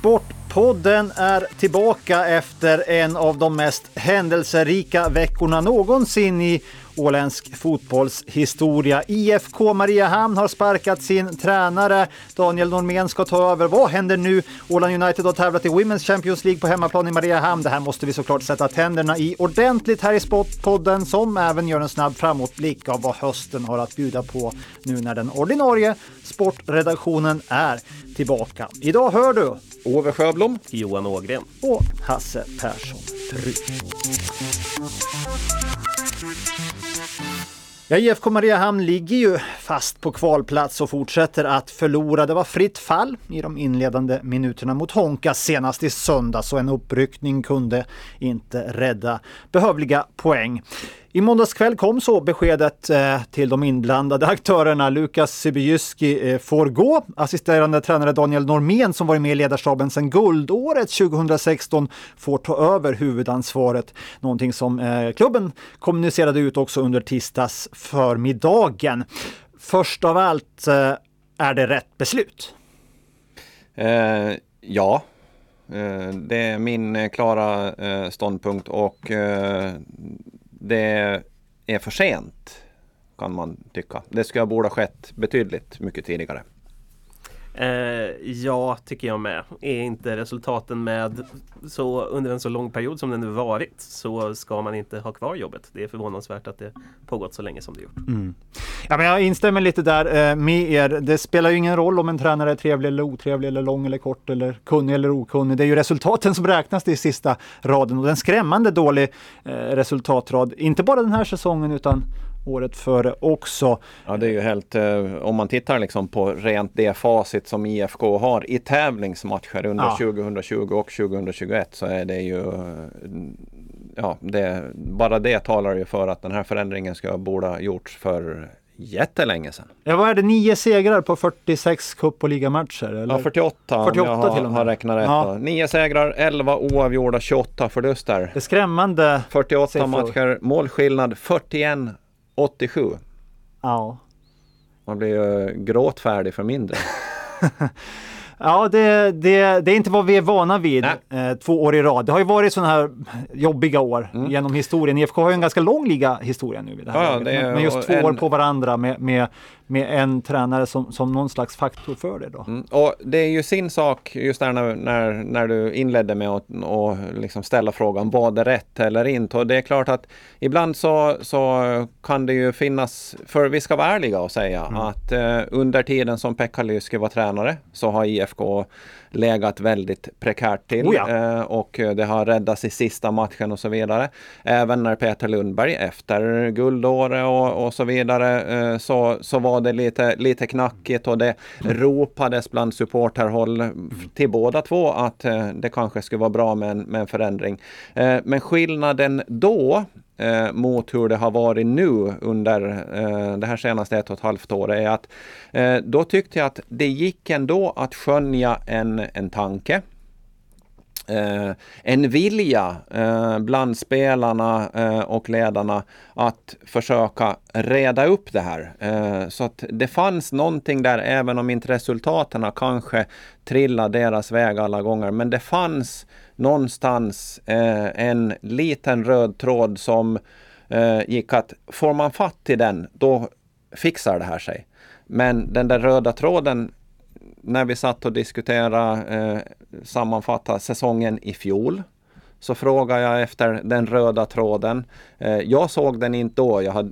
Sportpodden är tillbaka efter en av de mest händelserika veckorna någonsin i åländsk fotbollshistoria. IFK Mariehamn har sparkat sin tränare. Daniel Normén ska ta över. Vad händer nu? Åland United har tävlat i Women's Champions League på hemmaplan i Mariehamn. Det här måste vi såklart sätta tänderna i ordentligt här i Sportpodden som även gör en snabb framåtblick av vad hösten har att bjuda på nu när den ordinarie sportredaktionen är tillbaka. Idag hör du Ove Sjöblom, Johan Ågren och Hasse Persson Bry. Ja, IFK Mariehamn ligger ju fast på kvalplats och fortsätter att förlora. Det var fritt fall i de inledande minuterna mot Honka senast i söndags så en uppryckning kunde inte rädda behövliga poäng. I måndags kväll kom så beskedet eh, till de inblandade aktörerna. Lukas Sibyjyski eh, får gå. Assisterande tränare Daniel Normén som varit med i ledarstaben sedan guldåret 2016 får ta över huvudansvaret. Någonting som eh, klubben kommunicerade ut också under tisdags förmiddagen. Först av allt, är det rätt beslut? Eh, ja, det är min klara ståndpunkt och det är för sent kan man tycka. Det skulle ha borde ha skett betydligt mycket tidigare. Eh, ja, tycker jag med. Är inte resultaten med så under en så lång period som det nu varit så ska man inte ha kvar jobbet. Det är förvånansvärt att det pågått så länge som det gjort. Mm. Ja, men jag instämmer lite där eh, med er. Det spelar ju ingen roll om en tränare är trevlig eller otrevlig eller lång eller kort eller kunnig eller okunnig. Det är ju resultaten som räknas i sista raden och den skrämmande dålig eh, resultatrad. Inte bara den här säsongen utan året före också. Ja, det är ju helt, eh, om man tittar liksom på rent det facit som IFK har i tävlingsmatcher under ja. 2020 och 2021 så är det ju ja, det, bara det talar ju för att den här förändringen ska borde ha gjorts för jättelänge sedan. Ja, vad är det? Nio segrar på 46 cup och ligamatcher? Eller? Ja, 48, 48 jag har, till och med. har räknat rätt. Ja. Nio segrar, 11 oavgjorda, 28 förluster. Det är skrämmande 48 siffror. matcher, målskillnad 41 87. Ja. Man blir ju gråtfärdig för mindre. Ja, det, det, det, är inte vad vi är vana vid eh, två år i rad. Det har ju varit sådana här jobbiga år mm. genom historien. IFK har ju en ganska lång liga historia nu. det här ja, det är, Men just två en... år på varandra med, med, med en tränare som, som någon slags faktor för det. Då. Mm. Och det är ju sin sak just där när, när, när du inledde med att och liksom ställa frågan var det rätt eller inte? Och det är klart att ibland så, så kan det ju finnas, för vi ska vara ärliga och säga mm. att eh, under tiden som Pekka Lyski var tränare så har IFK legat väldigt prekärt till oh ja. Eh, och det har räddats i sista matchen och så vidare. Även när Peter Lundberg efter guldåret och, och så vidare eh, så, så var det lite, lite knackigt och det ropades bland supporterhåll till båda två att eh, det kanske skulle vara bra med en, med en förändring. Eh, men skillnaden då eh, mot hur det har varit nu under eh, det här senaste ett och ett halvt året är att eh, då tyckte jag att det gick ändå att skönja en, en tanke. Eh, en vilja eh, bland spelarna eh, och ledarna att försöka reda upp det här. Eh, så att det fanns någonting där, även om inte resultaten kanske trillade deras väg alla gånger. Men det fanns någonstans eh, en liten röd tråd som eh, gick att får man fatt i den, då fixar det här sig. Men den där röda tråden när vi satt och diskuterade, eh, sammanfatta säsongen i fjol, så frågade jag efter den röda tråden. Eh, jag såg den inte då, jag hade,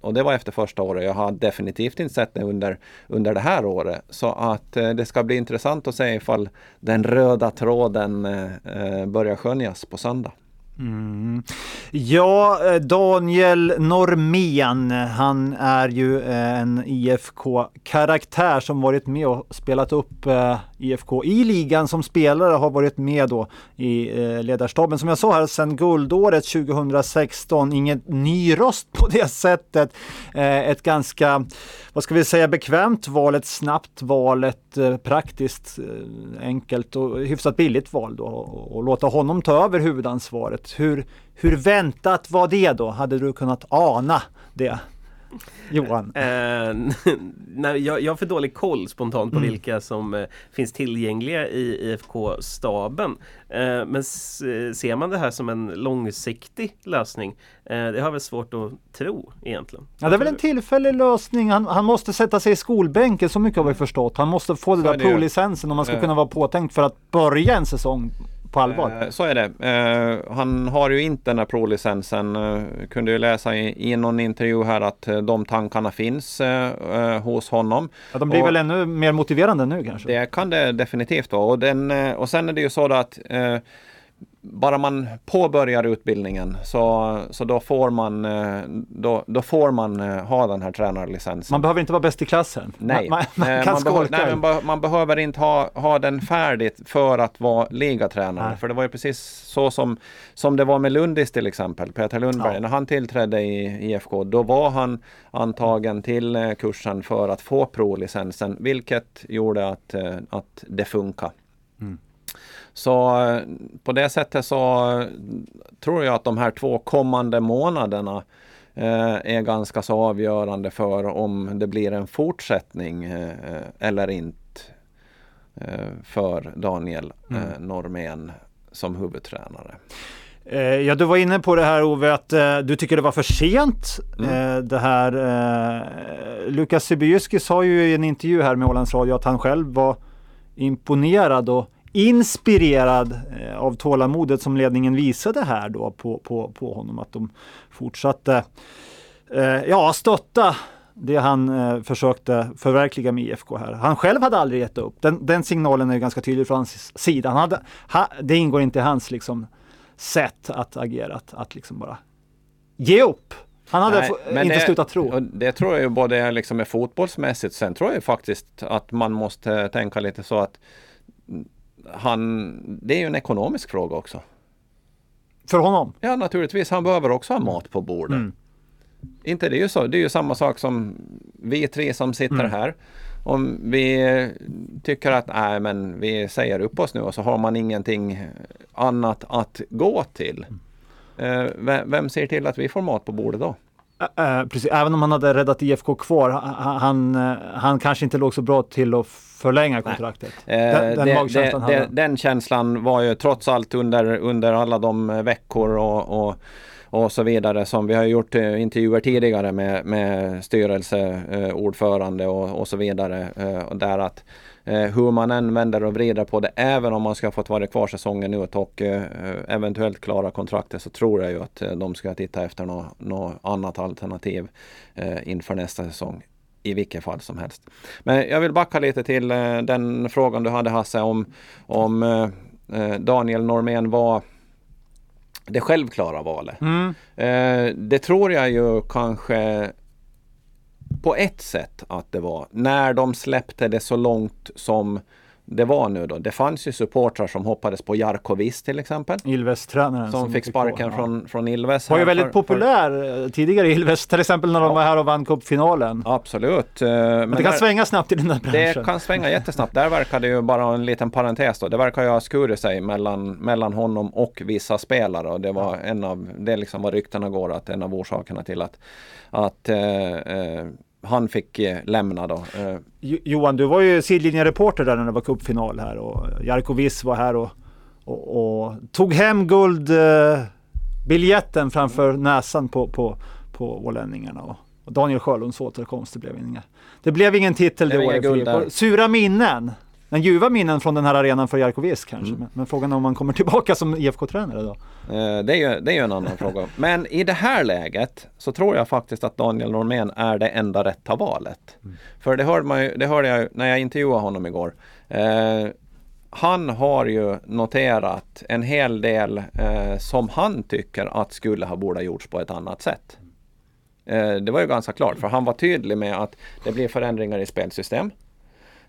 och det var efter första året. Jag har definitivt inte sett den under, under det här året. Så att eh, det ska bli intressant att se ifall den röda tråden eh, eh börjar skönjas på söndag. Mm. Ja, eh, Daniel Normén, han är ju eh, en IFK-karaktär som varit med och spelat upp eh, IFK i ligan som spelare, har varit med då i eh, ledarstaben. Som jag sa här, sedan guldåret 2016, ingen ny röst på det sättet. Eh, ett ganska, vad ska vi säga, bekvämt val, ett snabbt val, ett eh, praktiskt, enkelt och hyfsat billigt val då och låta honom ta över huvudansvaret. Hur, hur väntat var det då? Hade du kunnat ana det? Johan? Eh, nej, jag, jag har för dålig koll spontant på Mm. vilka som eh, finns tillgängliga i IFK-staben. Eh, men eh, ser man det här som en långsiktig lösning? Eh, det har jag väl svårt att tro egentligen. Ja, det är väl en tillfällig lösning. Han, han måste sätta sig i skolbänken, så mycket har vi förstått. Han måste få det Så där pro-licensen om man ska kunna vara påtänkt för att börja en säsong på allvar. Eh, Så är det. Eh, Han har ju inte den här pro-licensen. Eh, Kunde ju läsa i, i någon intervju här att de tankarna finns hos honom. Ja, de blir och- väl ännu mer motiverande nu kanske? Det kan det definitivt vara. Och, den, och sen är det ju så att bara man påbörjar utbildningen så, så då får man, eh, då, då får man eh, ha den här tränarlicensen. Man behöver inte vara bäst i klassen. Nej, Man, man, man Eh, kan man, behö- skolka. nej, man, man behöver inte ha, ha den färdigt för att vara ligatränare. Nej. För det var ju precis så som, som det var med Lundis till exempel. Peter Lundberg, Ja. när han tillträdde i IFK, då var han antagen till kursen för att få pro-licensen, vilket gjorde att, att det funkar. Så eh, på det sättet så eh, tror jag att de här två kommande månaderna eh, är ganska så avgörande för om det blir en fortsättning eller inte för Daniel Mm. Normén som huvudtränare. Ja, du var inne på det här Ove, att du tycker det var för sent. Mm. Det här, Lukas Sibierski sa ju i en intervju här med Ålands Radio att han själv var imponerad och inspirerad eh, av tålamodet som ledningen visade här då på, på, på honom. Att de fortsatte eh, ja, stötta det han eh, försökte förverkliga med IFK här. Han själv hade aldrig gett upp. Den, den signalen är ganska tydlig från hans sida. Han hade, ha, det ingår inte i hans liksom, sätt att agera, att, att liksom bara ge upp. Han hade Nej, inte det- slutat tro. Det tror jag ju både liksom är fotbollsmässigt. Sen tror jag faktiskt att man måste tänka lite så att han, det är ju en ekonomisk fråga också. För honom. Ja naturligtvis, han behöver också ha mat på bordet. Mm. Inte det är ju så, det är ju samma sak som vi tre som sitter Mm. här. Om vi tycker att nej men vi säger upp oss nu och så har man ingenting annat att gå till. Eh, vem, vem ser till att vi får mat på bordet då? Äh, precis. Även om han hade räddat IFK kvar, ha- han, eh, han kanske inte låg så bra till att förlänga kontraktet. Eh, Den- den det- magkänslan det- hade. Den känslan var ju trots allt under, under alla de veckor och, och, och så vidare som vi har gjort eh, intervjuer tidigare med, med styrelseordförande och, och så vidare. där att hur man än vänder och vrider på det, även om man ska fått vara kvar säsongen ut och eh, eventuellt klara kontraktet så tror jag ju att eh, de ska titta efter något, något annat alternativ eh, inför nästa säsong i vilket fall som helst. Men jag vill backa lite till eh, den frågan du hade Hasse om, om eh, eh, Daniel Normén var det självklara valet. Mm. Eh, det tror jag ju kanske på ett sätt att det var. När de släppte det så långt som det var nu då. Det fanns ju supportrar som hoppades på Jarkovic till exempel. Ilves-tränaren. Som fick gå, sparken ja. från, från Ilves. Var ju väldigt för- populär eh, tidigare Ilves, till exempel när de Ja. var här och vann cupfinalen. Absolut. eh, Men Men det kan där- svänga snabbt i den där branschen. Det kan svänga jättesnabbt. Där verkar det ju bara en liten parentes då. Det verkar ju ha skurit sig mellan, mellan honom och vissa spelare och det var en av, det är liksom vad ryktena går att en av orsakerna till att, att eh, eh, han fick eh, lämna då. Eh, Jo- Johan, du var ju sidlinjereporter där när det var cupfinal här och Jarko Viss var här och, och, och tog hem guldbiljetten eh, framför näsan på, på, på ålänningarna. Och, och Daniel Sjölunds återkomst, det blev, inga, det blev ingen titel Det det, året. Sura minnen. Men ljuva minnen från den här arenan för Jarko Viss kanske. Mm. Men, frågan är om man kommer tillbaka som IFK-tränare då? Eh, Det är, ju, det är ju en annan fråga. Men i det här läget så tror jag faktiskt att Daniel Normén är det enda rätta valet. För det hörde, man ju, det hörde jag när jag intervjuade honom igår. Eh, han har ju noterat en hel del eh, som han tycker att skulle ha borde ha gjorts på ett annat sätt. Eh, det var ju ganska klart för han var tydlig med att det blir förändringar i spelsystem.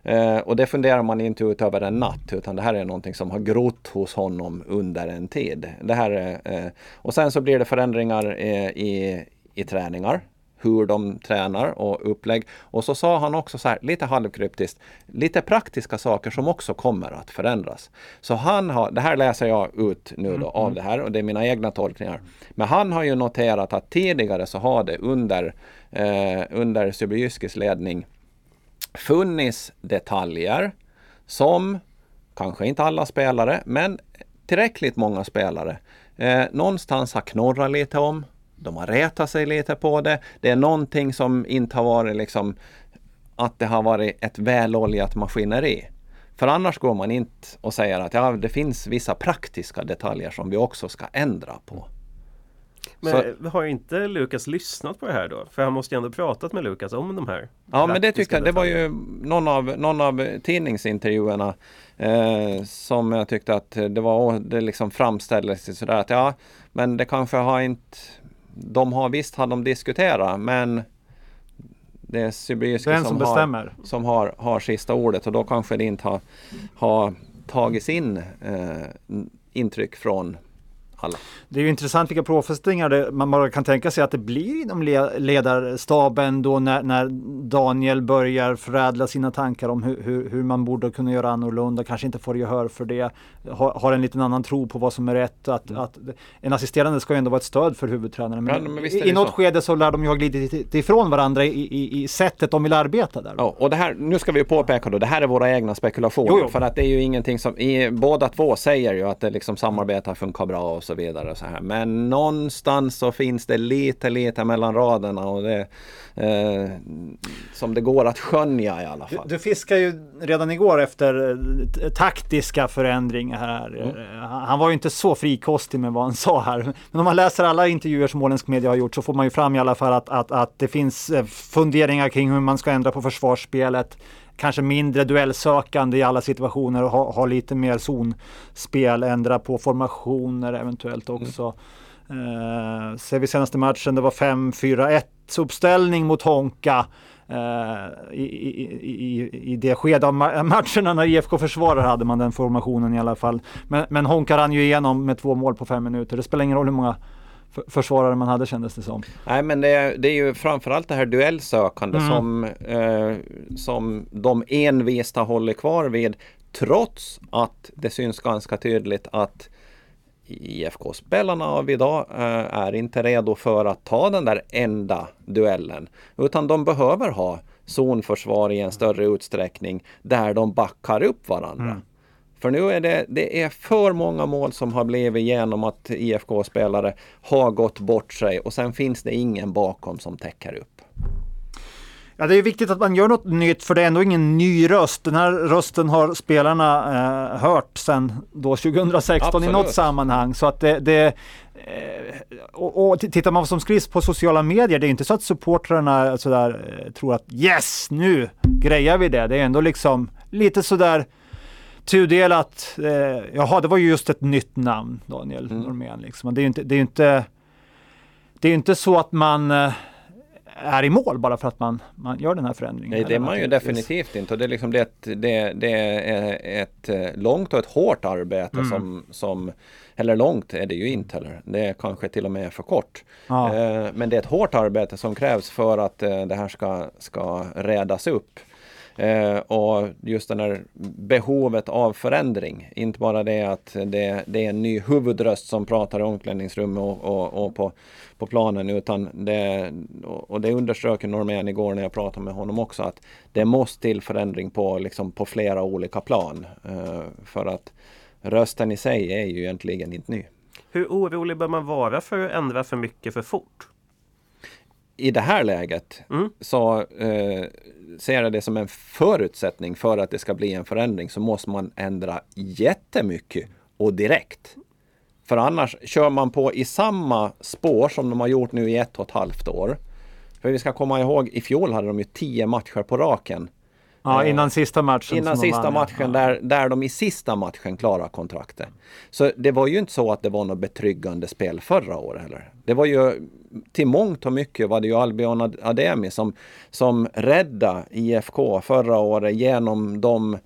Eh, och det funderar man inte ut över en natt utan det här är någonting som har grott hos honom under en tid. Det här är, eh, och sen så blir det förändringar eh, i, i träningar. hur de tränar och upplägg. Och så sa han också så här, lite halvkryptiskt, lite praktiska saker som också kommer att förändras. Så han har, det här läser jag ut nu då mm. av det här och det är mina egna tolkningar. Men han har ju noterat att tidigare så har det under, eh, under Sybryskis ledning funnits detaljer som kanske inte alla spelare, men tillräckligt många spelare eh, någonstans har knorrat lite om. De har retat sig lite på det. Det är någonting som inte har varit liksom att det har varit ett väloljat maskineri. För annars går man inte och säger att ja, det finns vissa praktiska detaljer som vi också ska ändra på. Men så, har inte Lukas lyssnat på det här då? För han måste ju ändå pratat med Lukas om de här Ja men det tyckte jag, det var ju någon av, någon av tidningsintervjuerna eh, som jag tyckte att det var, det liksom framställdes sådär att ja, men det kanske har inte, de har visst har de diskuterat men det är Sibirski som, som, har, som har, har sista ordet och då kanske det inte har, har tagits in eh, intryck från alla. Det är ju intressant vilka påfrestningar man bara kan tänka sig att det blir inom ledarstaben då när, när Daniel börjar förädla sina tankar om hur, hur, hur, man borde kunna göra annorlunda, kanske inte får gehör för det, har, har en liten annan tro på vad som är rätt. Att, mm. att en assisterande ska ju ändå vara ett stöd för huvudtränaren. Men, ja, men i, något så. skede så lär de ju ha glidit ifrån varandra i, i, i sättet de vill arbeta där. Ja, och det här, nu ska vi påpeka då, det här är våra egna spekulationer. Jo, jo. För att det är ju ingenting som, i, båda två säger ju att det liksom samarbetar funkar bra och så vidare. Och så här. Men någonstans så finns det lite, lite mellan raderna och det eh, som det går att skönja i alla fall. Du, du fiskar ju redan igår efter eh, taktiska förändringar här. Mm. Eh, han var ju inte så frikostig med vad han sa här. Men om man läser alla intervjuer som åländsk media har gjort så får man ju fram i alla fall att, att, att det finns eh, funderingar kring hur man ska ändra på försvarsspelet kanske mindre duellsökande i alla situationer och ha, ha lite mer zonspel, ändra på formationer eventuellt mm. också. Mm. Eh, ser vi senaste matchen, det var 5-4-1 uppställning mot Honka. Uh, i, i, i, i, det skede av matcherna när IFK försvarare hade man den formationen i alla fall. Men, men Honka rann ju igenom med två mål på fem minuter. Det spelar ingen roll hur många försvarare man hade kändes det som. Nej men det är, det är ju framförallt det här duellsökande mm. som, eh, som de envist har hållit kvar vid trots att det syns ganska tydligt att IFK-spelarna av idag eh, är inte redo för att ta den där enda duellen. Utan de behöver ha zonförsvar i en större utsträckning där de backar upp varandra. Mm. För nu är det, det är för många mål som har blivit genom att IFK-spelare har gått bort sig och sen finns det ingen bakom som täcker upp. Ja, det är viktigt att man gör något nytt för det är ändå ingen ny röst. Den här rösten har spelarna eh, hört sedan då 2016 Absolut. i något sammanhang. Så att det, det eh, och, och tittar man vad som skrivs på sociala medier, det är inte så att supportrarna sådär, eh, tror att yes, nu grejar vi det. Det är ändå liksom lite sådär tudelat. Eh, jaha, det var ju just ett nytt namn, Daniel mm. Normén. Liksom. Det är ju inte, det är inte, det är inte så att man eh, är i mål bara för att man, man gör den här förändringen. Nej, det är man ju definitivt inte. Och det, är liksom det, det, det är ett eh, långt och ett hårt arbete mm. som, som, eller långt är det ju inte heller. Det är kanske till och med för kort. Ja. Eh, men det är ett hårt arbete som krävs för att eh, det här ska, ska rädas upp. Eh, och just det här behovet av förändring. Inte bara det att det, det är en ny huvudröst som pratar i omklädningsrummet och, och, och, på, på planen utan det, och det underströk Normén igår när jag pratade med honom också att det måste till förändring på, liksom, på flera olika plan. Eh, för att rösten i sig är ju egentligen inte ny. Hur orolig bör man vara för att ändra för mycket för fort? I det här läget mm. så eh, ser jag det som en förutsättning för att det ska bli en förändring så måste man ändra jättemycket och direkt. För annars kör man på i samma spår som de har gjort nu i ett och ett halvt år. För vi ska komma ihåg, i fjol hade de ju tio matcher på raken Ja, eh, innan sista matchen. Innan sista matchen ja. där, där de i sista matchen klarar kontraktet. Så det var ju inte så att det var något betryggande spel förra året heller. Det var ju till mångt och mycket var det ju Albion Ademi som, som räddade IFK förra året genom de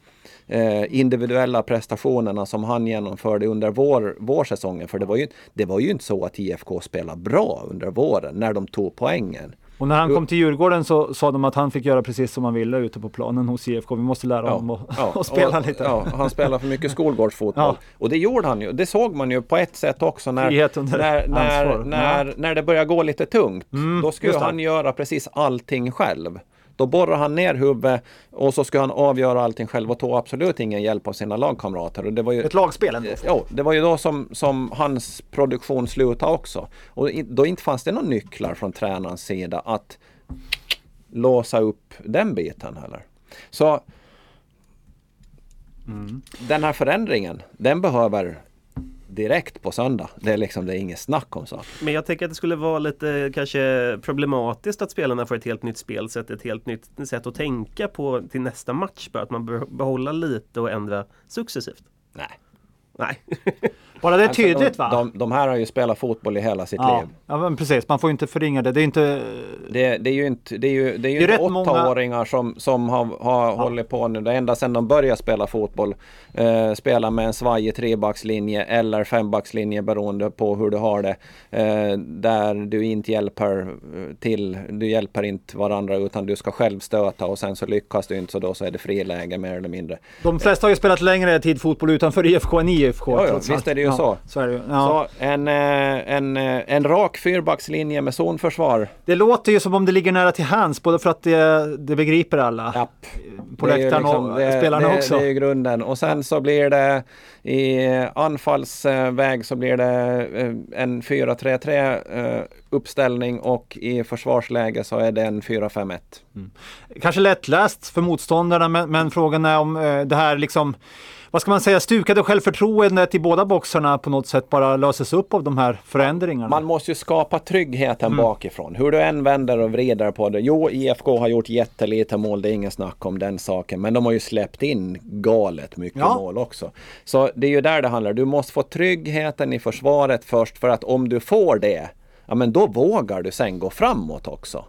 eh, individuella prestationerna som han genomförde under vår, vårsäsongen. För det var, ju, det var ju inte så att IFK spelade bra under våren när de tog poängen. Och när han kom till Djurgården så sa de att han fick göra precis som han ville ute på planen hos IFK. Vi måste lära honom att ja, spela och, lite. Ja, han spelar för mycket skolgårdsfotboll. Ja. Och det gjorde han ju. Det såg man ju på ett sätt också när, när, när, när, när det började gå lite tungt. Mm, då skulle han göra precis allting själv. Då borrar han ner huvudet och så ska han avgöra allting själv och tog absolut ingen hjälp av sina lagkamrater. Och det var ju, Ett lagspel ändå? Ja, det var ju då som, som hans produktion slutade också. Och då inte fanns det några nycklar från tränarens sida att låsa upp den biten heller. Så mm. den här förändringen, den behöver direkt på söndag. Det är liksom, det är inget snack om så. Men jag tänker att det skulle vara lite kanske problematiskt att spelarna får ett helt nytt spelsätt, ett helt nytt sätt att tänka på till nästa match. Bara att man behålla lite och ändra successivt. Nej. Nej. Bara det är alltså, tydligt va? De, de, här har ju spelat fotboll i hela sitt ja. liv. Ja men precis, man får inte förringa det. Det är inte... Det, det är ju inte, det är ju, det är ju det är åttaåringar många... som, som har, har ja. hållit på nu. Det ända sedan de började spela fotboll. Eh, spela med en svajig trebackslinje eller fembackslinje beroende på hur du har det. Eh, där du inte hjälper till, du hjälper inte varandra utan du ska själv stöta och sen så lyckas du inte så då så är det friläge mer eller mindre. De flesta har ju spelat längre tid fotboll utanför IFK än IFK. Ja, ja, visst är det ju så. så, är det ju. Så en, eh, en, eh, en rak fyrbackslinje med zonförsvar. Det låter ju som om det ligger nära till hands, både för att det, det begriper alla. Japp. På läktaren liksom, och det, spelarna det, också. Det är grunden. Och sen så blir det i anfallsväg så blir det eh, en 4-3-3 uppställning och i försvarsläge så är det en 4-5-1. Mm. Kanske lättläst för motståndarna men, men frågan är om det här liksom vad ska man säga, stukade självförtroendet i båda boxarna på något sätt bara löses upp av de här förändringarna? Man måste ju skapa tryggheten mm. bakifrån. Hur du än vänder och vrider på det. Jo, IFK har gjort jättelite mål, det är ingen snack om den saken. Men de har ju släppt in galet mycket ja. mål också. Så det är ju där det handlar. Du måste få tryggheten i försvaret först för att om du får det, ja men då vågar du sen gå framåt också.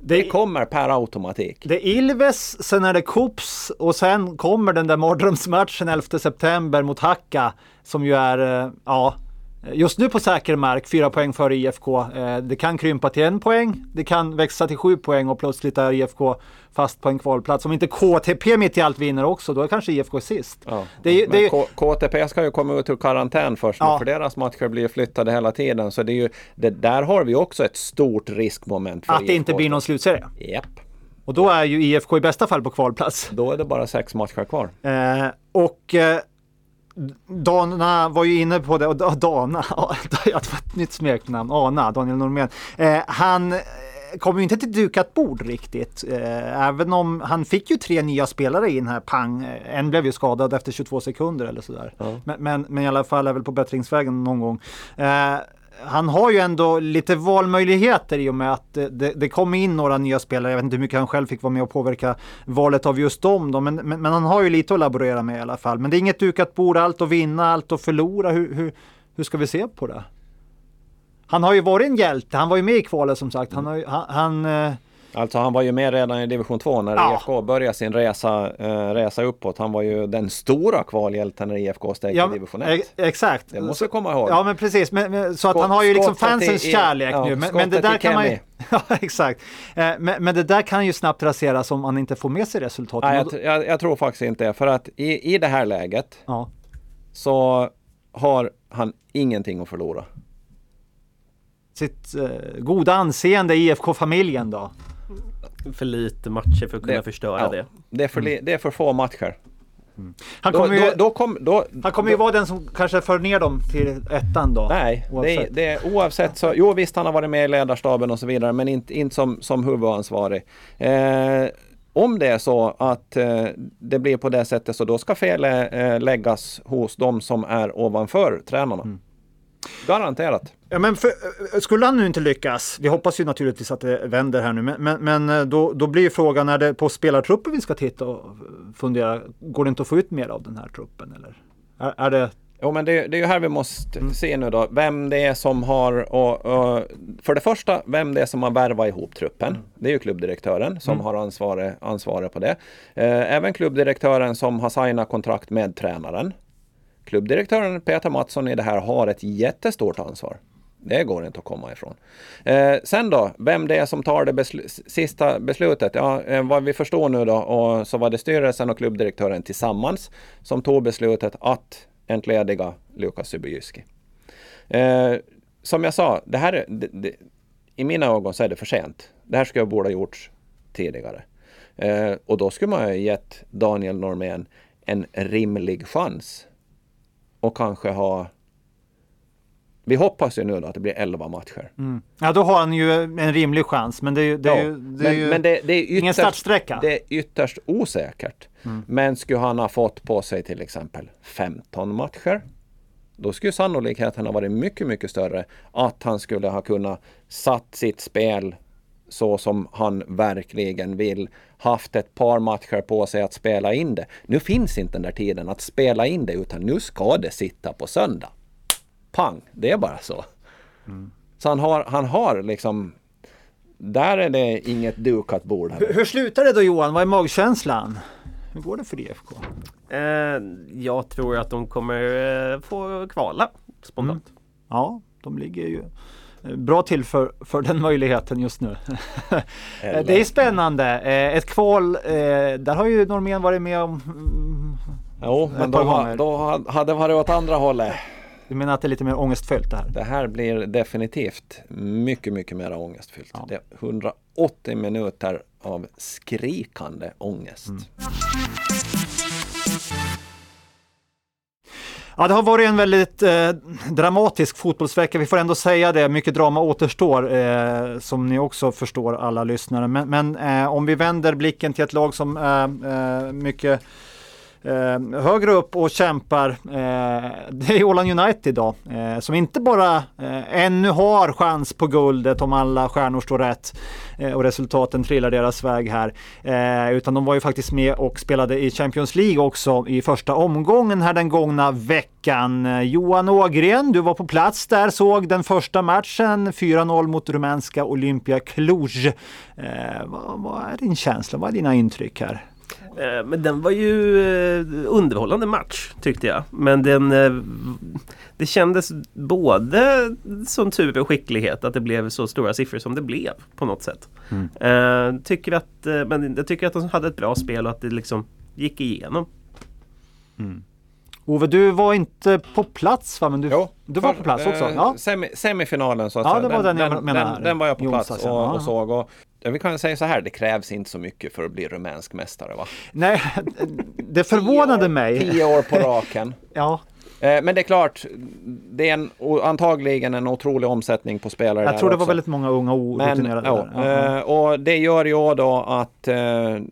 Det, kommer per automatik. Det är Ilves, sen är det Kups och sen kommer den där mardrömsmatchen 11 september mot Hacka som ju är, eh, ja, Just nu på säker mark, fyra poäng före IFK. Eh, det kan krympa till en poäng, det kan växa till sju poäng och plötsligt är IFK fast på en kvalplats. Om inte KTP mitt i allt vinner också, då är kanske IFK sist. Ja. Det, det, det, KTP ska ju komma ut ur karantän först, ja. för deras matcher blir flyttade hela tiden. Så det är ju, där har vi också ett stort riskmoment. För Att det inte blir någon slutserie? Japp. Och då är ju IFK i bästa fall på kvalplats. Då är det bara sex matcher kvar. Eh, och eh, Dana var ju inne på det, och Dana, det var ett nytt smeknamn, Ana, Daniel Normén. Eh, han kom ju inte till dukat bord riktigt. Eh, även om han fick ju tre nya spelare in här, pang. En blev ju skadad efter 22 sekunder eller sådär. Ja. Men, men, men, i alla fall är väl på bättringsvägen någon gång. Eh, han har ju ändå lite valmöjligheter i och med att det, det, kom in några nya spelare. Jag vet inte hur mycket han själv fick vara med och påverka valet av just dem. Då. Men, men, men, han har ju lite att laborera med i alla fall. Men det är inget dukat bord, allt att vinna, allt att förlora. Hur, hur, hur ska vi se på det? Han har ju varit en hjälte. Han var ju med i kvalet som sagt. Han, har han, han eh, Alltså han var ju med redan i division 2 när ja. IFK började sin resa, eh, resa uppåt. Han var ju den stora kvalhjälten när IFK steg ja, till division 1. Exakt. Det måste vi komma ihåg. Ja men precis. Men, men, så att han har ju liksom fansens i, kärlek ja, nu. Men, men, det där kan man ju... Ja exakt. Eh, men, men, det där kan ju snabbt raseras om man inte får med sig resultatet. Nej, jag, jag, jag, tror faktiskt inte det. För att i, i det här läget ja. så har han ingenting att förlora. Sitt eh, goda anseende i IFK-familjen då? För lite matcher för att kunna det, förstöra ja, det. Det är, för, mm. det är för få matcher. Mm. Han kommer ju, då, då kom, då, han kommer ju vara den som kanske för ner dem till ettan då. Nej, oavsett. Det, det, oavsett så, jo visst han har varit med i ledarstaben och så vidare men inte, inte som, som huvudansvarig. Eh, om det är så att eh, det blir på det sättet så då ska felet eh, läggas hos de som är ovanför tränarna. Mm. Garanterat. Ja, men för, eh, skulle han nu inte lyckas, vi hoppas ju naturligtvis att det vänder här nu, men, men, eh, då, då blir frågan, är det på spelartruppen vi ska titta och fundera, går det inte att få ut mer av den här truppen eller? Är, är det Jo men det, det, är ju här vi måste mm. se nu då vem det är som har och, och, För det första vem det är som har värvat ihop truppen. Mm. Det är ju klubbdirektören som mm. har ansvaret, ansvaret på det. Eh, även klubbdirektören som har signat kontrakt med tränaren klubbdirektören Peter Mattsson i det här har ett jättestort ansvar. Det går inte att komma ifrån. Eh, sen då, vem det är som tar det besl sista beslutet? Ja, eh, vad vi förstår nu då, och så var det styrelsen och klubbdirektören tillsammans som tog beslutet att entlediga Lukas Zybojyski. Eh, som jag sa, det här, det, det, i mina ögon så är det för sent. Det här skulle jag borde ha gjorts tidigare. Eh, och då skulle man ha gett Daniel Normén en rimlig chans. Och kanske ha vi hoppas ju nu då att det blir 11 matcher. Mm. Ja, då har han ju en rimlig chans, men det är ju, det är ju, det är men, ju men det, det är ytterst, ingen startsträcka. Det är ytterst osäkert. Mm. Men skulle han ha fått på sig till exempel 15 matcher, då skulle sannolikheten ha varit mycket, mycket större att han skulle ha kunnat satt sitt spel så som han verkligen vill. Haft ett par matcher på sig att spela in det. Nu finns inte den där tiden att spela in det utan nu ska det sitta på söndag. Pang, det är bara så. Mm. Så han har, han har liksom där är det inget dukat bord. Hur, hur slutar det då Johan? Vad är magkänslan? Hur går det för IFK? Eh, jag tror att de kommer eh, få kvala spontant. Mm. Ja, de ligger ju bra till för, för den möjligheten just nu. det är spännande. Eh, ett kval, där har ju Normén varit med om mm, Jo, men då, då hade det varit åt andra hållet. Du menar att det är lite mer ångestfyllt det här? Det här blir definitivt mycket, mycket mer ångestfyllt. Ja. Det är 180 minuter av skrikande ångest. Mm. Ja, det har varit en väldigt eh, dramatisk fotbollsvecka. Vi får ändå säga det. Mycket drama återstår, eh, som ni också förstår alla lyssnare. Men, men eh, om vi vänder blicken till ett lag som är eh, mycket eh, högre upp och kämpar. Eh, det är Åland United idag eh, som inte bara eh, ännu har chans på guldet om alla stjärnor står rätt eh, och resultaten trillar deras väg här. Eh, utan de var ju faktiskt med och spelade i Champions League också i första omgången här den gångna veckan. Eh, Johan Ågren, du var på plats där, såg den första matchen 4-0 mot rumänska Olympia Cluj. Eh, vad, vad är din känsla? Vad är dina intryck här? Eh, men den var ju eh, underhållande match tyckte jag. Men den eh, Det kändes både som tur och skicklighet att det blev så stora siffror som det blev på något sätt. Mm. Tycker att, men jag tycker att de hade ett bra spel och att det liksom gick igenom. Mm. Ove, du var inte på plats va? Men du, jo, du var för, på plats också? Ja. Semi, semifinalen så att ja, säga. det var den, den jag menade. Den, den, var jag på plats och, och, såg. Och vi kan säga så här, det krävs inte så mycket för att bli rumänsk mästare va? Nej, det förvånade tio år, mig. Tio år på raken. ja. Eh, men det är klart, det är en, antagligen en otrolig omsättning på spelare. Jag tror det också. var väldigt många unga orutinerade. Ja, ja. Och det gör ju då att uh,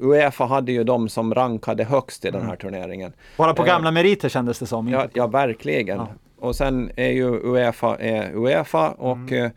Uefa hade ju de som rankade högst i den här mm. turneringen. Bara på gamla meriter kändes det som. Ja, ja verkligen. Ja. Och sen är ju Uefa är Uefa och mm.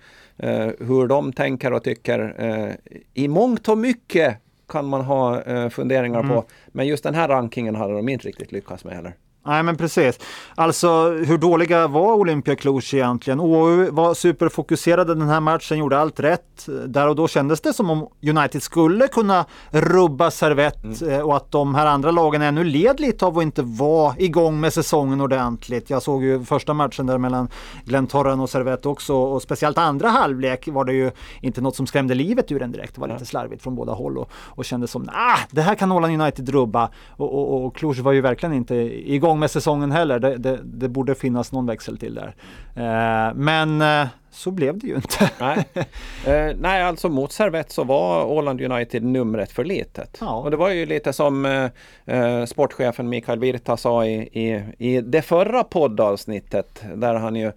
Uh, hur de tänker och tycker i mångt och mycket kan man ha funderingar mm. på. Men just den här rankingen hade de inte riktigt lyckats med heller. Nej men precis. Alltså hur dåliga var Olympia Cluj egentligen? OU var superfokuserade den här matchen, gjorde allt rätt. Där och då kändes det som om United skulle kunna rubba servett mm. Eh, och att de här andra lagen ännu led lite av att inte vara igång med säsongen ordentligt. Jag såg ju första matchen där mellan Glentorren och Servett också och speciellt andra halvlek var det ju inte något som skrämde livet ur en direkt. Det var lite slarvigt från båda håll och, och kändes som ah, det här kan Åland United rubba och, och, och Cluj var ju verkligen inte igång igång med säsongen heller. Det, det, det borde finnas någon växel till där. Eh, men eh, så blev det ju inte. nej. Eh, nej, alltså mot Servett så var Åland United numret för litet. Ja. Och det var ju lite som sportchefen Mikael Virta sa i, i, i det förra poddavsnittet där han ju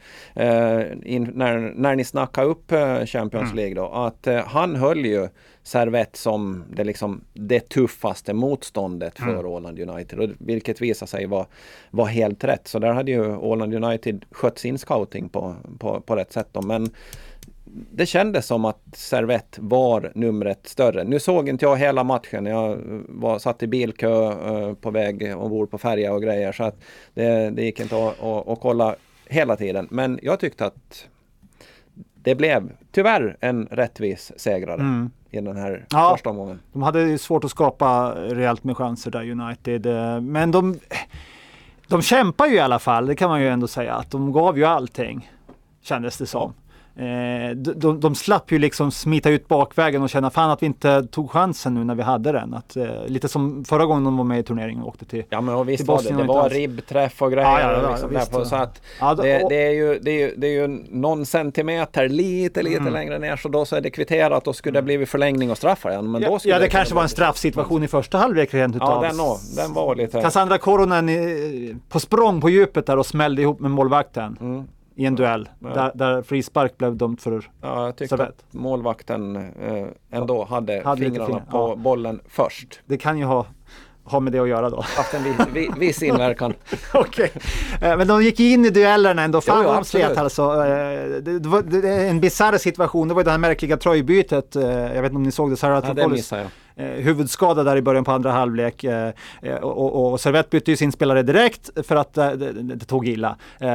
in, när, när ni snackade upp Champions mm. League då att han höll ju Servett som det, liksom, det tuffaste motståndet för mm. Åland United. Och vilket visar sig vara var helt rätt. Så där hade ju Åland United skött sin scouting på, på, på rätt sätt. Då. Men det kändes som att Servett var numret större. Nu såg inte jag hela matchen. Jag var, satt i bilkö uh, på väg ombord på färja och grejer. Så att det, det gick inte att, att, att kolla hela tiden. Men jag tyckte att det blev tyvärr en rättvis segrare. Mm i den här ja, första omgången. De hade svårt att skapa rejält med chanser där United. Eh, men de, de kämpar ju i alla fall, det kan man ju ändå säga. Att de gav ju allting. kändes det som. Eh, de, de, slapp ju liksom smita ut bakvägen och känna fan att vi inte tog chansen nu när vi hade den. Att, eh, lite som förra gången de var med i turneringen och åkte till Ja men och visst var det, det och var alls- ribbträff och grejer. Ja, ja, ja, liksom visst, där på, ja. så att Ja, då- det, och- det, är ju, det, är ju, det är ju någon centimeter lite, lite Mm. längre ner så då så är det kvitterat och skulle det blivit förlängning och straffar igen. Men Ja, då skulle ja, det kanske var en straffsituation i första halvlek rent Ja, utav. den, också, den var lite... Cassandra Koronen i- på språng på djupet där och smällde ihop med målvakten Mm. I en duell. Där, där frispark blev dömt för Ja, jag tyckte Servett. att målvakten eh, ändå hade, Hade fingrarna fingrar, på ja. bollen först. Det kan ju ha, ha med det att göra då. Haft en viss, vi- viss inverkan. Okej. Eh, Men de gick in i duellerna ändå. Fan Jo, absolut. alltså. Eh, Det, det var det, en bisarr situation. Det var det här märkliga tröjbytet. Jag vet inte om ni såg det. Sarah Ja, det missade jag eh, huvudskada där i början på andra halvlek. Eh, eh och, och, och Servett bytte ju sin spelare direkt för att eh, det, det, det tog illa. Eh,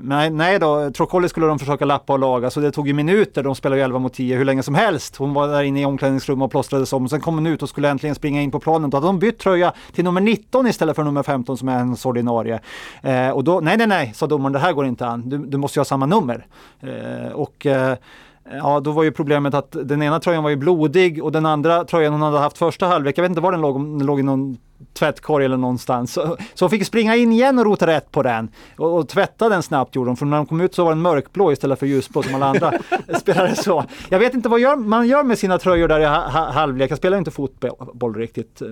men nej då, Trocolli skulle de försöka lappa och laga så det tog ju minuter. De spelade ju 11 mot 10 hur länge som helst. Hon var där inne i omklädningsrummet och plåstrades om. Sen kom hon ut och skulle äntligen springa in på planen. Då hade de bytt tröja till nummer 19 istället för nummer 15 som är hennes ordinarie. Eh, och då, nej nej nej, sa domaren, det här går inte an. Du, du måste ju ha samma nummer. Eh, och eh, Ja, då var ju problemet att den ena tröjan var ju blodig och den andra tröjan hon hade haft första halvlek, jag vet inte var den låg, om den låg i någon tvättkorg eller någonstans. Så, så hon fick springa in igen och rota rätt på den och, och tvätta den snabbt gjorde hon, för när de kom ut så var den mörkblå istället för ljusblå som alla andra spelare så. Jag vet inte vad gör, man gör med sina tröjor där i ha, ha, halvlek, jag spelar inte fotboll riktigt. eh,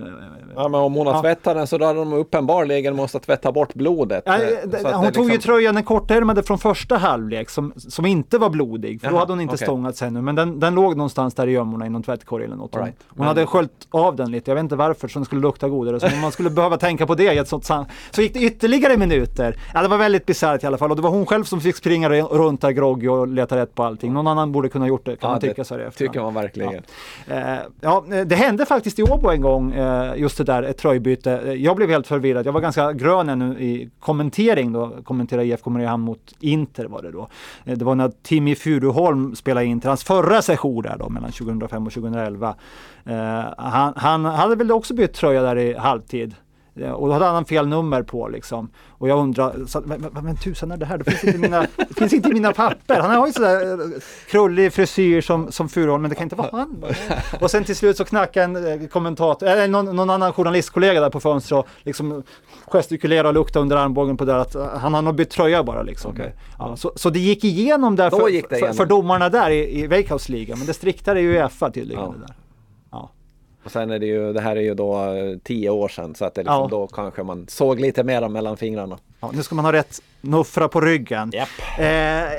Ja, men om hon har Ja. tvättat den så då hade de uppenbarligen måste tvätta bort blodet. Ja, Eh, att hon det tog ju liksom- tröjan, den kortärmade från första halvlek som, som inte var blodig, för då Jaha, hade hon inte okej. stångats ännu. Men den, den låg någonstans där i gömmorna i någon tvättkorg eller något. Right. hon Men- hade sköljt av den lite, jag vet inte varför, så den skulle lukta godare. Så om man skulle behöva tänka på det i ett sånt Så gick det ytterligare minuter. Ja, det var väldigt bisarrt i alla fall och det var hon själv som fick springa runt där groggy och leta rätt på allting. Någon annan borde kunna gjort det, kan Ja, man det tycka så här efterhand. tycker man verkligen. Eh, ja, det hände faktiskt i Åbo en gång, eh, just det där, ett tröjbyte. Eh, Jag blev helt förvirrad. Jag var ganska grön ännu i kommentering då, kommentera IFK Mariehamn mot Inter var det då. Eh, det var när Timmy Furuholm spelade Inter, hans förra session där då, mellan 2005 och 2011. Eh, han, han hade väl också bytt tröja där i halvtid. Eh, Och då hade han fel nummer på liksom. Och jag undrar, så, men, men, men tusan är det här? Det finns inte i mina, finns inte mina papper. Han har ju sådär eh, krullig frisyr som, som Furuholm, men det kan inte vara han. Och sen till slut så knackade en eh, kommentator, eller någon, någon annan journalistkollega där på fönstret och liksom gestikulerade och luktade under armbågen på det att han har nog bytt tröja bara liksom. Okej. Ja, så, så det gick igenom där för, igenom. för domarna där i, i Wakehouse-ligan, men det striktare i Uefa tydligen. Ja. Där. Och sen är det ju, det här är ju då eh, tio år sedan så att det liksom Ja. då kanske man såg lite mera mellan fingrarna. Ja, nu ska man ha rätt nuffra på ryggen. Japp. Eh,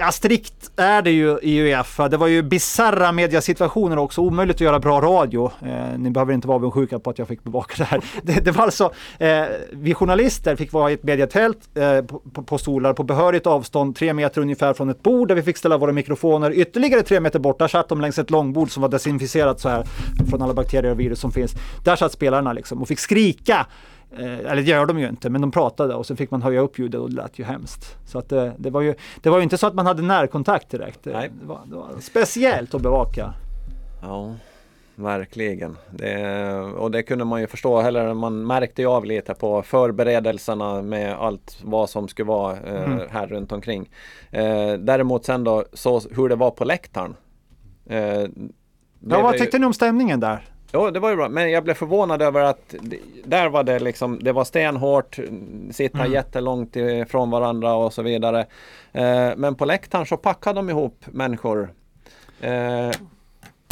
ja, strikt är det ju i Uefa. Det var ju bizarra mediasituationer också, omöjligt att göra bra radio. Eh, ni behöver inte vara avundsjuka på att jag fick bevaka det här. Det, det var alltså, eh, vi journalister fick vara i ett mediatält eh, på, på, på stolar på behörigt avstånd, tre meter ungefär från ett bord där vi fick ställa våra mikrofoner. Ytterligare tre meter bort, där satt de längs ett långbord som var desinficerat så här från alla bakterier och virus som finns. Där satt spelarna liksom och fick skrika eller det gör de ju inte, men de pratade och så fick man höja upp ljudet och det lät ju hemskt. Så att det, det, var ju, det var ju inte så att man hade närkontakt direkt. Det, Nej. det, var, det var speciellt att bevaka. Ja, verkligen. Det, och det kunde man ju förstå, eller man märkte ju av lite på förberedelserna med allt vad som skulle vara eh, Mm. här runt omkring. Eh, däremot sen då, så hur det var på läktaren. Eh, Ja, vad det ju- tyckte ni om stämningen där? Jo, det var ju bra. Men jag blev förvånad över att där var det liksom, det var stenhårt, sitta Mm. jättelångt ifrån varandra och så vidare. Eh, men på läktaren så packade de ihop människor. Eh,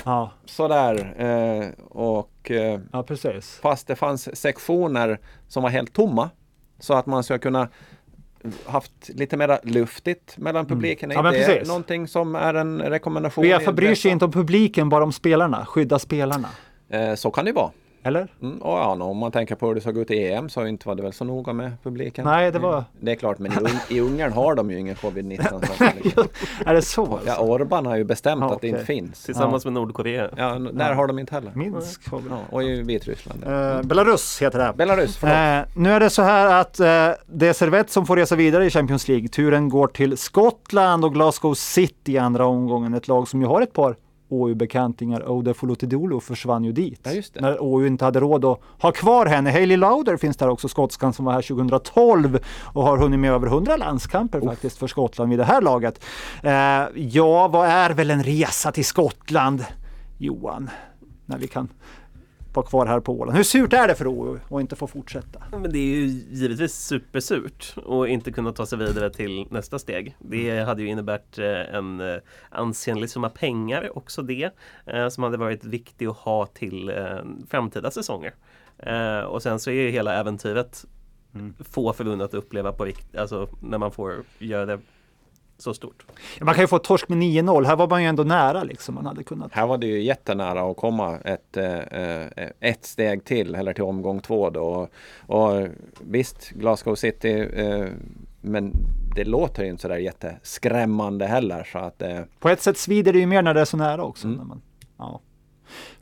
Ja, sådär. Eh, och eh, ja precis. fast det fanns sektioner som var helt tomma. Så att man ska kunna haft lite mera luftigt mellan publiken. Mm. Ja, Är det precis. någonting som är en rekommendation? Uefa bryr sig inte om publiken, bara om spelarna. Skydda spelarna. Eh, så kan det vara. Eller? Mm, och ja, om man tänker på hur det såg ut i EM så inte var det väl så noga med publiken. Nej, det var... Det är klart, men i, Un- i Ungern har de ju ingen covid-19. så att liksom. Är det så? Alltså? Ja, Orban har ju bestämt Ja, att det inte finns. Tillsammans med Nordkorea. Ja, där Ja. har de inte heller. Minsk. Ja, och i Vitryssland. Eh, Belarus heter det. Belarus, förlåt. Eh, nu är det så här att eh, det är Servette som får resa vidare i Champions League. Turen går till Skottland och Glasgow City i andra omgången. Ett lag som ju har ett par OU-bekantingar Ode Fulutidulu försvann ju dit. Ja. När OU inte hade råd att ha kvar henne. Hailey Lauder finns där också, skotskan som var här 2012 och har hunnit med över 100 landskamper faktiskt för Skottland vid det här laget. Eh, ja, vad är väl en resa till Skottland, Johan? När vi kan vara kvar här på Åland. Hur surt är det för OU att inte få fortsätta? Men det är ju givetvis supersurt att inte kunna ta sig vidare till nästa steg. Det hade ju inneburit eh, en eh, ansenlig summa pengar också det eh, som hade varit viktigt att ha till framtida säsonger. Och sen så är ju hela äventyret mm. få förunnat att uppleva på rikt, alltså när man får göra det så stort. Man kan ju få torsk med 9-0. Här var man ju ändå nära liksom. Man hade kunnat. Här var det ju jättenära att komma ett, eh, ett steg till eller till omgång två då. Och, visst, Glasgow City eh, men det låter ju inte sådär jätteskrämmande heller. Så att, eh... På ett sätt svider det ju mer när det är så nära också. Mm. När man, ja.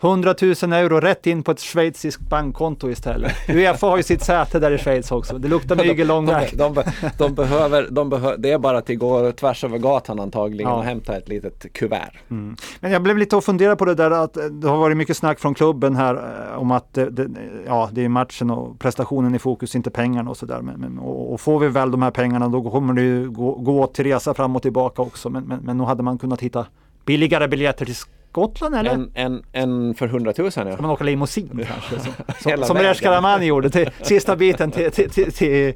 100 000 euro rätt in på ett schweiziskt bankkonto istället. Uefa har ju sitt säte där i Schweiz också. Det luktar mygel lång väg. De, de, de, behöver, de behöver, det är bara att gå tvärs över gatan antagligen ja. och hämta ett litet kuvert. Mm. Men jag blev lite och fundera på det där att det har varit mycket snack från klubben här eh, om att det, det ja, det är matchen och prestationen i fokus, inte pengarna och sådär. Men, men, och, och, får vi väl de här pengarna då kommer det ju gå, gå till resa fram och tillbaka också. Men, men, men nog hade man kunnat hitta billigare biljetter till Skottland eller? En, en, en för 100 000 ja. Ska man åka limousin kanske? Som, som, som Resh gjorde till sista biten till, till, till, till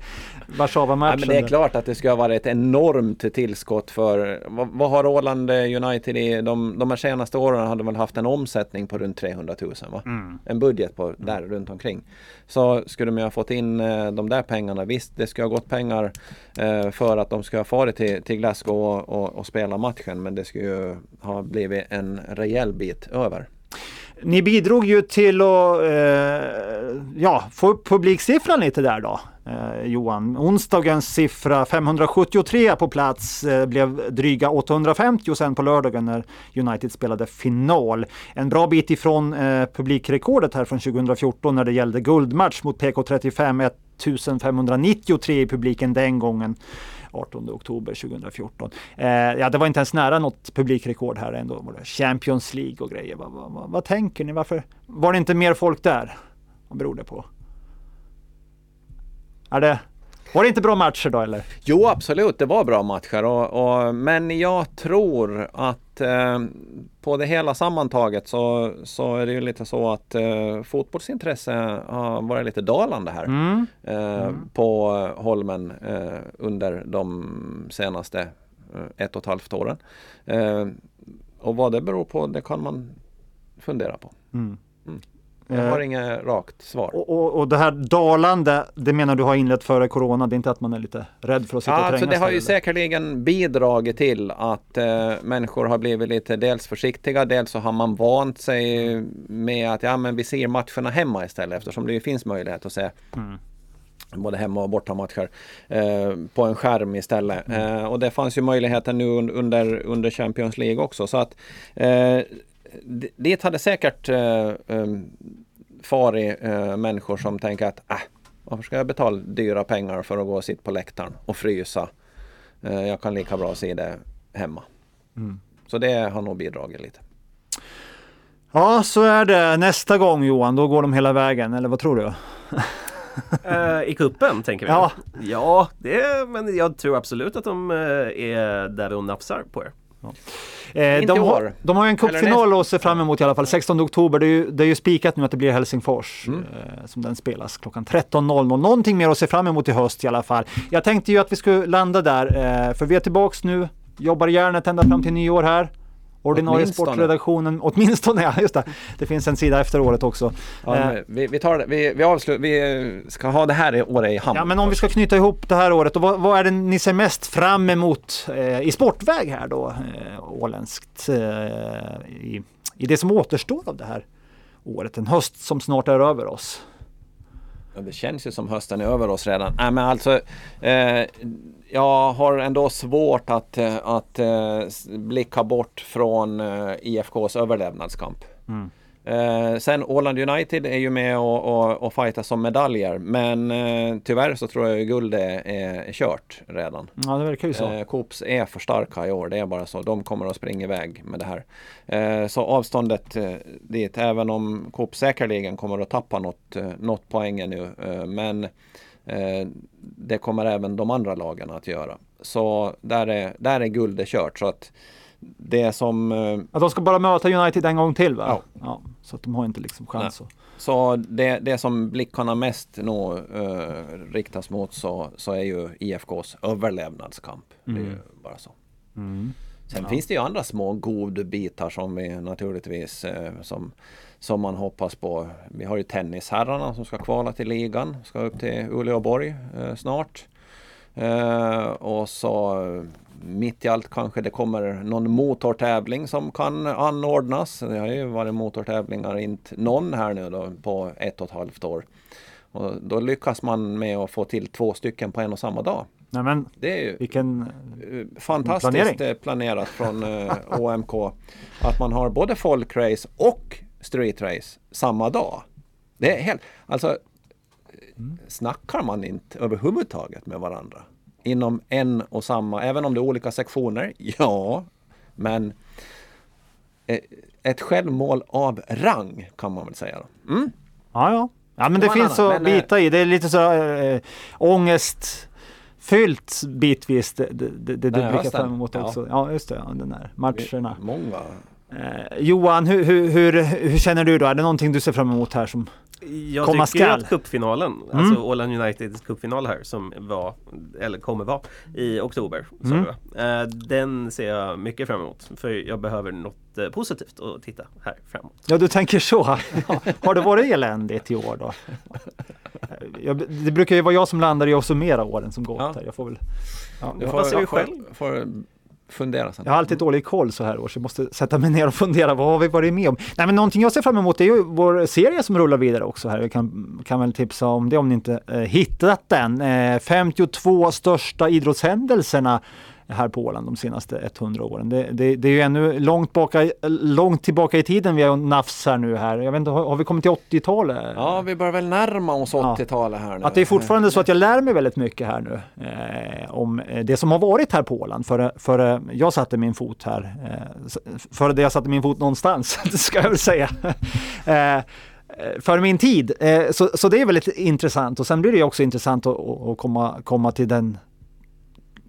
Warszawa-matchen. Ja, men det är klart att det ska vara ett enormt tillskott för vad, vad har Åland United i de, de här senaste åren hade väl haft en omsättning på runt 300 000 va? Mm. En budget på där mm. runt omkring. Så skulle man ha fått in eh, de där pengarna, visst det ska ha gått pengar eh, för att de ska ha farit till, till Glasgow och, och, och spela matchen men det skulle ju ha blivit en rejäl bit över. Ni bidrog ju till att eh, ja, få upp publiksiffran lite där då, eh, Johan. Onsdagens siffra 573 på plats eh, blev dryga 850 sen på lördagen när United spelade final. En bra bit ifrån eh, publikrekordet här från 2014 när det gällde guldmatch mot PK35, 1593 i publiken den gången. 18 oktober 2014. Eh, ja, det var inte ens nära något publikrekord här ändå. Var det Champions League och grejer. Vad, vad, vad, vad tänker ni? Varför var det inte mer folk där? Vad beror det på? Är det, var det inte bra matcher då eller? Jo absolut, det var bra matcher. Och, och men jag tror att eh, på det hela sammantaget så, så är det ju lite så att eh, fotbollsintresse har varit lite dalande här mm. Eh, mm. på Holmen eh, under de senaste eh, ett och ett halvt åren. Eh, och vad det beror på det kan man fundera på. Mm. Jag har eh, inget rakt svar. Och, och, och, det här dalande, det menar du har inlett före corona? Det är inte att man är lite rädd för att sitta ja, och trängas? Alltså det har ju säkerligen bidragit till att eh, människor har blivit lite dels försiktiga, dels så har man vant sig med att ja, men vi ser matcherna hemma istället eftersom det ju finns möjlighet att se mm både hemma och bortamatcher eh, på en skärm istället. Mm. Eh, och det fanns ju möjligheter nu under, under Champions League också. Så att eh, det hade säkert eh, um, farit eh, människor som tänker att äh, varför ska jag betala dyra pengar för att gå och sitta på läktaren och frysa? Eh, jag kan lika bra se det hemma. Mm. Så det har nog bidragit lite. Ja, så är det nästa gång Johan. Då går de hela vägen, eller vad tror du? uh, I kuppen tänker vi? Ja, ja det, men jag tror absolut att de uh, är där och nafsar på er. Ja. Eh, de, har, de har en cupfinal att se fram emot i alla fall, 16 oktober. Det är ju, det är ju spikat nu att det blir Helsingfors mm. eh, som den spelas klockan 13.00. Någonting mer att se fram emot i höst i alla fall. Jag tänkte ju att vi skulle landa där, eh, för vi är tillbaks nu, jobbar järnet ända fram till nyår här. Ordinarie åtminstone. sportredaktionen, åtminstone ja, just det. Det finns en sida efter året också. Ja, eh, vi, vi, tar vi, vi, avslut, vi ska ha det här året i hamn. Ja, men om vi ska knyta ihop det här året, och vad, vad är det ni ser mest fram emot eh, i sportväg här då, eh, åländskt, eh, i, i det som återstår av det här året? En höst som snart är över oss. Ja, det känns ju som hösten är över oss redan. Nej, men alltså, eh, jag har ändå svårt att, eh, att uh, blicka bort från uh, IFKs överlevnadskamp. Mm. Eh, sen Åland United är ju med och, och, och fightar som medaljer. Men eh, tyvärr så tror jag guld är, är kört redan. Ja, det verkar ju så. Eh, Coops är för starka i år, det är bara så. De kommer att springa iväg med det här. Eh, så avståndet eh, dit, även om Coop säkerligen kommer att tappa något, eh, något poäng nu. Eh, men eh, det kommer även de andra lagen att göra. Så där är, där är guldet kört. Så att det som... eh, Att de ska bara möta United en gång till va? Ja. så att de har inte liksom chans att... Så det, det som blickarna mest nog eh, riktas mot så, så är ju IFKs överlevnadskamp. Det är ju bara så. Sen finns det ju andra små godbitar som vi naturligtvis eh, som, som man hoppas på. Vi har ju tennisherrarna som ska kvala till ligan, ska upp till Uleåborg eh, snart. Eh, och så eh, mitt i allt kanske det kommer någon motortävling som kan anordnas. Det har ju varit motortävlingar, inte någon här nu då på ett och ett halvt år. Och då lyckas man med att få till två stycken på en och samma dag. Nej men Det är ju vilken... Eh, fantastiskt Planering. planerat från eh, OMK. Att man har både folkrace och streetrace samma dag. Det är helt, alltså snackar man inte överhuvudtaget med varandra inom en och samma, även om det är olika sektioner? Ja, men eh, ett självmål av rang kan man väl säga. Då. Mm? Ja, ja. Ja, men det finns att annan, men, eh, bita i. Det är lite så äh, ångestfyllt bitvis det, det, det, det du blickar fram emot ja. också. Ja, just det. Ja, den där matcherna. Många. Eh, Johan, hur, hur, hur, hur känner du då? Är det någonting du ser fram emot här som... Jag Komma tycker ju skall. att cupfinalen, Mm. alltså Åland Uniteds cupfinal här som var, eller kommer vara i oktober. Mm. Eh, den ser jag mycket fram emot. För jag behöver något eh, positivt att titta här framåt. Ja, du tänker så. Har det varit eländigt i år då? Jag, det brukar ju vara jag som landar i att summera åren som gått. Ja. Här. Jag får väl... Ja, jag, får, själv? får fundera sen. jag har alltid dålig koll så här år så jag måste sätta mig ner och fundera. Vad har vi varit med om? Nej, men någonting jag ser fram emot är ju vår serie som rullar vidare också här. Jag kan, kan väl tipsa om det om ni inte eh, hittat den. Eh, 52 största idrottshändelserna här på Åland de senaste 100 åren. Det, det, det är ju ännu långt, baka, långt tillbaka i tiden vi har nafsar nu här. Jag vet inte, har, har vi kommit till 80-talet? Ja, vi börjar väl närma oss Ja. 80-talet här nu. Att det är fortfarande så att jag lär mig väldigt mycket här nu eh, om eh, det som har varit här på Åland före, före jag satte min fot här. Eh, före det jag satte min fot någonstans, ska jag väl säga. eh, eh, för min tid. Eh, så, så det är väldigt intressant och sen blir det också intressant att att komma, komma till den,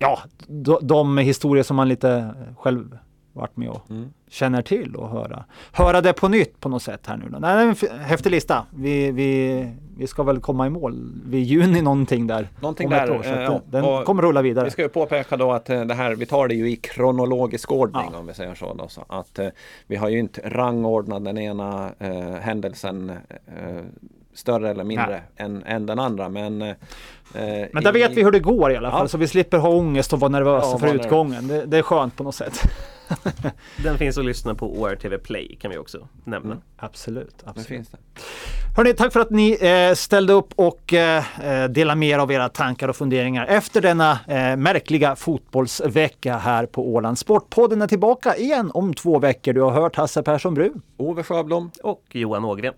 ja, de, de historier som man lite själv varit med och Mm. känner till och höra, höra det på nytt på något sätt här nu. Då. Nej, en häftig lista. Vi, vi, vi ska väl komma i mål vid juni någonting där. Någonting om ett där, år, så eh, ja. den kommer rulla vidare. Vi ska ju påpeka då att eh, det här, vi tar det ju i kronologisk ordning Ja. om vi säger så. Då, så att eh, vi har ju inte rangordnat den ena eh, händelsen eh, större eller mindre än, än den andra. Men, eh, Men där i- vet vi hur det går i alla fall, Ja. så vi slipper ha ångest och vara nervösa Ja, för utgången. Det, det är skönt på något sätt. Den finns att lyssna på ORTV Play kan vi också nämna. Mm. Absolut. Det absolut. finns det. Hörrni, tack för att ni eh, ställde upp och eh, eh, delade med er av era tankar och funderingar efter denna eh, märkliga fotbollsvecka här på Åland. Sportpodden är tillbaka igen om två veckor. Du har hört Hasse Persson Bru. Ove Sjöblom. Och Johan Ågren.